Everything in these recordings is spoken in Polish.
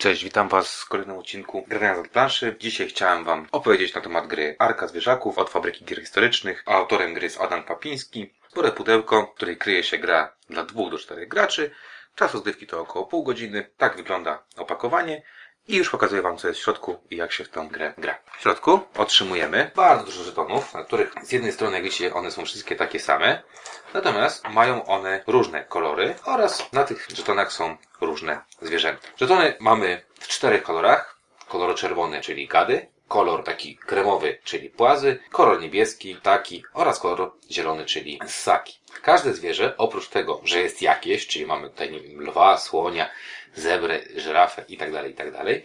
Cześć, witam Was w kolejnym odcinku Grania za planszy. Dzisiaj chciałem Wam opowiedzieć na temat gry Arka Zwierzaków od fabryki gier historycznych. Autorem gry jest Adam Papiński. Spore pudełko, w której kryje się gra dla dwóch do czterech graczy. Czas rozgrywki to około pół godziny. Tak wygląda opakowanie. I już pokazuję Wam, co jest w środku i jak się w tę grę gra. W środku otrzymujemy bardzo dużo żetonów, na których z jednej strony, jak widzicie, one są wszystkie takie same, natomiast mają one różne kolory oraz na tych żetonach są różne zwierzęta. Żetony mamy w czterech kolorach. Kolor czerwony, czyli gady, kolor taki kremowy, czyli płazy, kolor niebieski, taki oraz kolor zielony, czyli ssaki. Każde zwierzę, oprócz tego, że jest jakieś, czyli mamy tutaj, nie wiem, lwa, słonia, zebrę, żyrafę itd., itd.,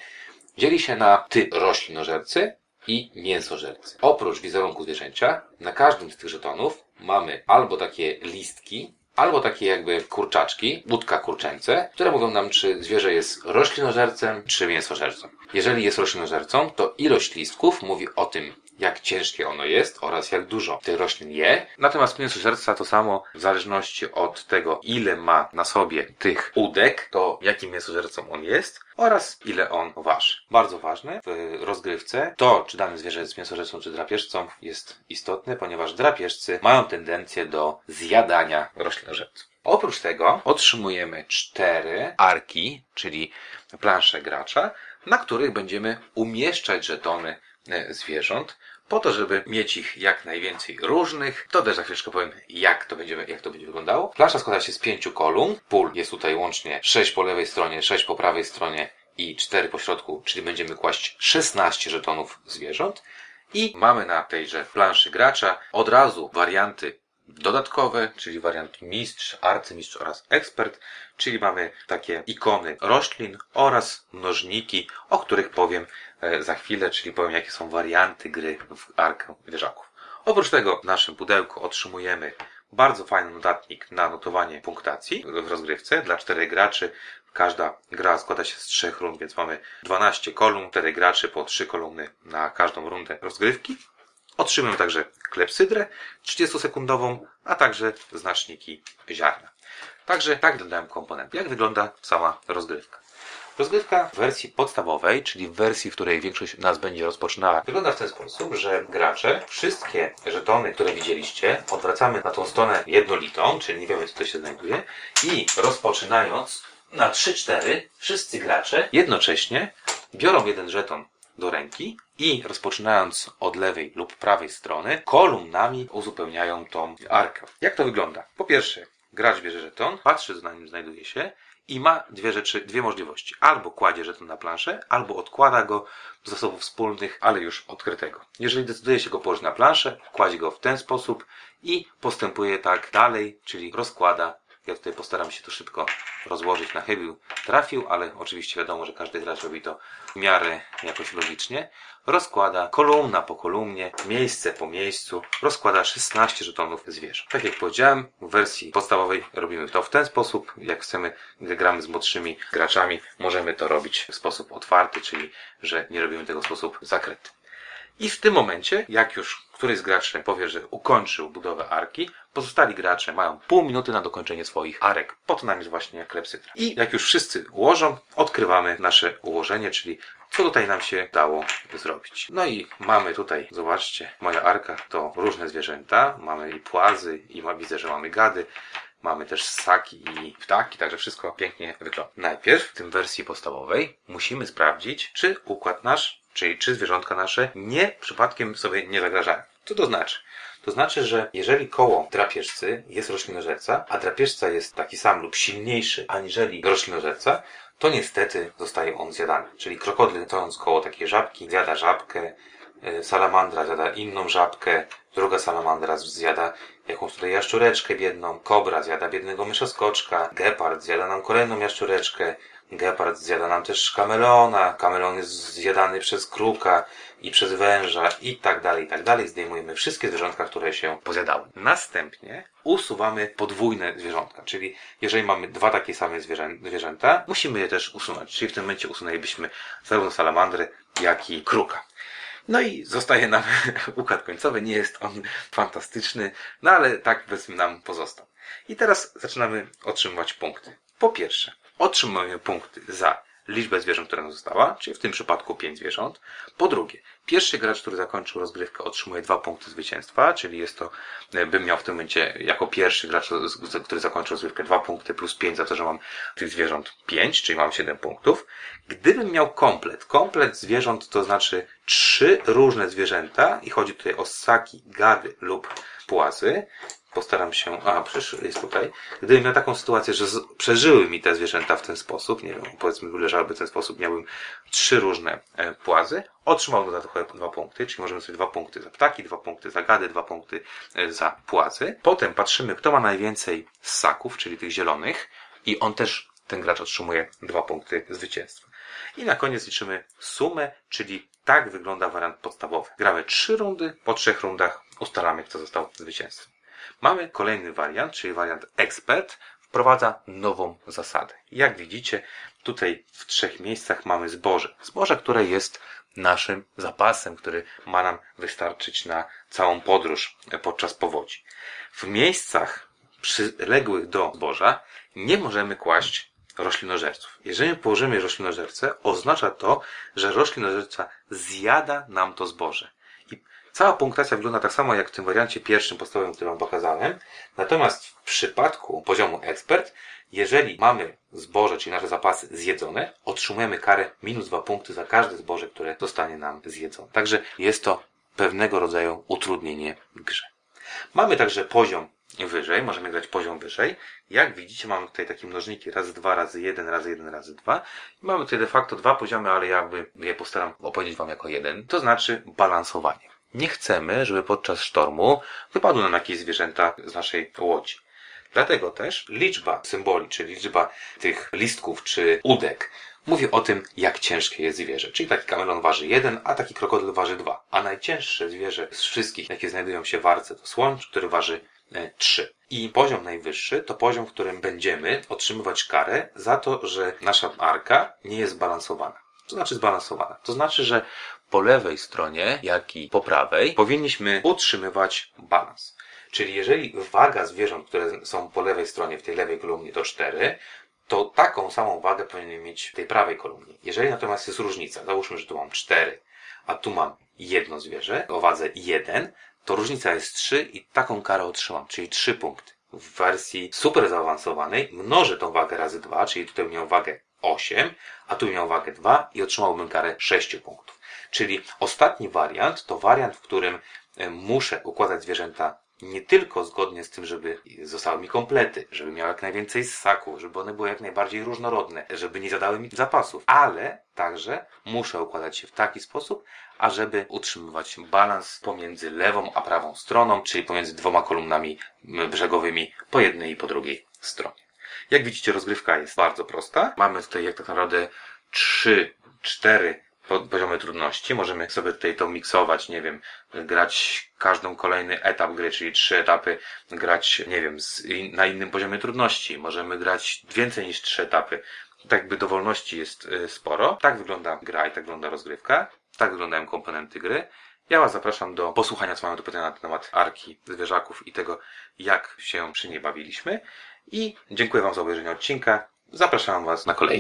dzieli się na typ roślinożercy i mięsożercy. Oprócz wizerunku zwierzęcia, na każdym z tych żetonów mamy albo takie listki, albo takie jakby kurczaczki, budka kurczęce, które mówią nam, czy zwierzę jest roślinożercem, czy mięsożercą. Jeżeli jest roślinożercą, to ilość listków mówi o tym, jak ciężkie ono jest oraz jak dużo tych roślin je. Natomiast mięsożerca to samo w zależności od tego, ile ma na sobie tych udek, to jakim mięsożercą on jest oraz ile on waży. Bardzo ważne w rozgrywce to, czy dane zwierzę jest mięsożercą czy drapieżcą jest istotne, ponieważ drapieżcy mają tendencję do zjadania roślinożerców. Oprócz tego otrzymujemy cztery arki, czyli plansze gracza, na których będziemy umieszczać żetony zwierząt, po to, żeby mieć ich jak najwięcej różnych. To też za chwileczkę powiem, jak to będzie, jak to będzie wyglądało. Plansza składa się z pięciu kolumn. Pól jest tutaj łącznie sześć po lewej stronie, sześć po prawej stronie i cztery po środku, czyli będziemy kłaść 16 żetonów zwierząt. I mamy na tejże planszy gracza od razu warianty dodatkowe, czyli wariant mistrz, arcymistrz oraz ekspert, czyli mamy takie ikony roślin oraz mnożniki, o których powiem e, za chwilę, czyli powiem jakie są warianty gry w Arkę Wieżaków. Oprócz tego w naszym pudełku otrzymujemy bardzo fajny notatnik na notowanie punktacji w rozgrywce dla czterech graczy. Każda gra składa się z trzech rund, więc mamy 12 kolumn, 4 graczy po 3 kolumny na każdą rundę rozgrywki. Otrzymujemy także klepsydrę 30-sekundową, a także znaczniki ziarna. Także tak dodałem komponenty. Jak wygląda sama rozgrywka? Rozgrywka w wersji podstawowej, czyli w wersji, w której większość nas będzie rozpoczynała, wygląda w ten sposób, że gracze wszystkie żetony, które widzieliście, odwracamy na tą stronę jednolitą, czyli nie wiemy, co to się znajduje, i rozpoczynając na 3-4, wszyscy gracze jednocześnie biorą jeden żeton do ręki i rozpoczynając od lewej lub prawej strony, kolumnami uzupełniają tą arkę. Jak to wygląda? Po pierwsze, gracz bierze żeton, patrzy, co na nim znajduje się i ma dwie rzeczy, dwie możliwości. Albo kładzie żeton na planszę, albo odkłada go do zasobów wspólnych, ale już odkrytego. Jeżeli decyduje się go położyć na planszę, kładzie go w ten sposób i postępuje tak dalej, czyli rozkłada ja tutaj postaram się to szybko rozłożyć na chybił trafił, ale oczywiście wiadomo, że każdy gracz robi to w miarę jakoś logicznie. Rozkłada kolumna po kolumnie, miejsce po miejscu, rozkłada 16 żetonów zwierząt. Tak jak powiedziałem, w wersji podstawowej robimy to w ten sposób. Jak chcemy, gdy gramy z młodszymi graczami, możemy to robić w sposób otwarty, czyli że nie robimy tego w sposób zakryty. I w tym momencie, jak już któryś z graczy powie, że ukończył budowę arki, pozostali gracze mają pół minuty na dokończenie swoich arek. Po to nam jest właśnie klepsydra. I jak już wszyscy ułożą, odkrywamy nasze ułożenie, czyli co tutaj nam się dało zrobić. No i mamy tutaj, zobaczcie, moja arka to różne zwierzęta. Mamy i płazy, i widzę, że mamy gady. Mamy też ssaki i ptaki, także wszystko pięknie wygląda. Najpierw w tym wersji podstawowej musimy sprawdzić, czy układ nasz czyli czy zwierzątka nasze nie przypadkiem sobie nie zagrażają. Co to znaczy? To znaczy, że jeżeli koło drapieżcy jest roślinożerca, a drapieżca jest taki sam lub silniejszy aniżeli roślinożerca, to niestety zostaje on zjadany. Czyli krokodyl stojąc koło takiej żabki zjada żabkę, salamandra zjada inną żabkę, druga salamandra zjada jakąś tutaj jaszczureczkę biedną, kobra zjada biednego myszoskoczka, gepard zjada nam kolejną jaszczureczkę, Gepard zjada nam też kameleona, kameleon jest zjadany przez kruka i przez węża i tak dalej, i tak dalej. Zdejmujemy wszystkie zwierzątka, które się pozjadały. Następnie usuwamy podwójne zwierzątka, czyli jeżeli mamy dwa takie same zwierzę, zwierzęta, musimy je też usunąć. Czyli w tym momencie usunęlibyśmy zarówno salamandry, jak i kruka. No i zostaje nam układ końcowy. Nie jest on fantastyczny, no ale tak powiedzmy nam pozostał. I teraz zaczynamy otrzymywać punkty. Po pierwsze, otrzymujemy punkty za liczbę zwierząt, która nam została, czyli w tym przypadku 5 zwierząt. Po drugie, pierwszy gracz, który zakończył rozgrywkę, otrzymuje dwa punkty zwycięstwa, czyli jest to, e, bym miał w tym momencie jako pierwszy gracz, który zakończył rozgrywkę, dwa punkty plus 5 za to, że mam tych zwierząt 5, czyli mam 7 punktów. Gdybym miał komplet, komplet zwierząt to znaczy trzy różne zwierzęta i chodzi tutaj o ssaki, gady lub płazy, postaram się, a przecież jest tutaj, gdybym miał taką sytuację, że z, przeżyły mi te zwierzęta w ten sposób, nie wiem, powiedzmy leżałyby w ten sposób, miałbym trzy różne e, płazy, otrzymałbym dodatkowe dwa punkty, czyli możemy sobie dwa punkty za ptaki, dwa punkty za gady, dwa punkty e, za płazy. Potem patrzymy, kto ma najwięcej ssaków, czyli tych zielonych i on też, ten gracz otrzymuje dwa punkty zwycięstwa. I na koniec liczymy sumę, czyli tak wygląda wariant podstawowy. Gramy trzy rundy, po trzech rundach ustalamy, kto został zwycięzcą. Mamy kolejny wariant, czyli wariant ekspert. Wprowadza nową zasadę. Jak widzicie, tutaj w trzech miejscach mamy zboże. Zboże, które jest naszym zapasem, który ma nam wystarczyć na całą podróż podczas powodzi. W miejscach przyległych do zboża nie możemy kłaść roślinożerców. Jeżeli położymy roślinożerce, oznacza to, że roślinożerca zjada nam to zboże. Cała punktacja wygląda tak samo jak w tym wariancie pierwszym podstawowym, który Wam pokazałem. Natomiast w przypadku poziomu ekspert, jeżeli mamy zboże, czyli nasze zapasy zjedzone, otrzymujemy karę minus dwa punkty za każde zboże, które zostanie nam zjedzone. Także jest to pewnego rodzaju utrudnienie grze. Mamy także poziom wyżej, możemy grać poziom wyżej. Jak widzicie, mamy tutaj takie mnożniki razy 2, razy 1, razy 1, razy 2. I mamy tutaj de facto dwa poziomy, ale jakby je postaram opowiedzieć Wam jako jeden. To znaczy balansowanie. Nie chcemy, żeby podczas sztormu wypadły nam jakieś zwierzęta z naszej łodzi. Dlatego też liczba symboli, czyli liczba tych listków czy udek, mówi o tym, jak ciężkie jest zwierzę. Czyli taki kamelon waży 1, a taki krokodyl waży 2. A najcięższe zwierzę z wszystkich, jakie znajdują się w arce, to słończ, który waży 3. I poziom najwyższy to poziom, w którym będziemy otrzymywać karę za to, że nasza arka nie jest zbalansowana. To znaczy zbalansowana. To znaczy, że po lewej stronie, jak i po prawej powinniśmy utrzymywać balans. Czyli jeżeli waga zwierząt, które są po lewej stronie, w tej lewej kolumnie to 4, to taką samą wagę powinien mieć w tej prawej kolumnie. Jeżeli natomiast jest różnica, załóżmy, że tu mam 4, a tu mam jedno zwierzę o wadze 1, to różnica jest 3 i taką karę otrzymam, czyli 3 punkty. W wersji super zaawansowanej mnożę tą wagę razy 2, czyli tutaj miał wagę 8, a tu miał wagę 2 i otrzymałbym karę 6 punktów. Czyli ostatni wariant to wariant, w którym e, muszę układać zwierzęta nie tylko zgodnie z tym, żeby zostały mi komplety, żeby miały jak najwięcej ssaków, żeby one były jak najbardziej różnorodne, żeby nie zadały mi zapasów, ale także muszę układać się w taki sposób, ażeby utrzymywać balans pomiędzy lewą a prawą stroną, czyli pomiędzy dwoma kolumnami brzegowymi po jednej i po drugiej stronie. Jak widzicie, rozgrywka jest bardzo prosta. Mamy tutaj jak tak naprawdę trzy, cztery poziomy trudności. Możemy sobie tutaj to miksować, nie wiem, grać każdą kolejny etap gry, czyli trzy etapy, grać, nie wiem, z, na innym poziomie trudności. Możemy grać więcej niż trzy etapy. Tak jakby dowolności jest y, sporo. Tak wygląda gra i tak wygląda rozgrywka. Tak wyglądają komponenty gry. Ja Was zapraszam do posłuchania, co mamy do pytania na temat arki zwierzaków i tego, jak się przy niej bawiliśmy. I dziękuję Wam za obejrzenie odcinka. Zapraszam Was na kolejny.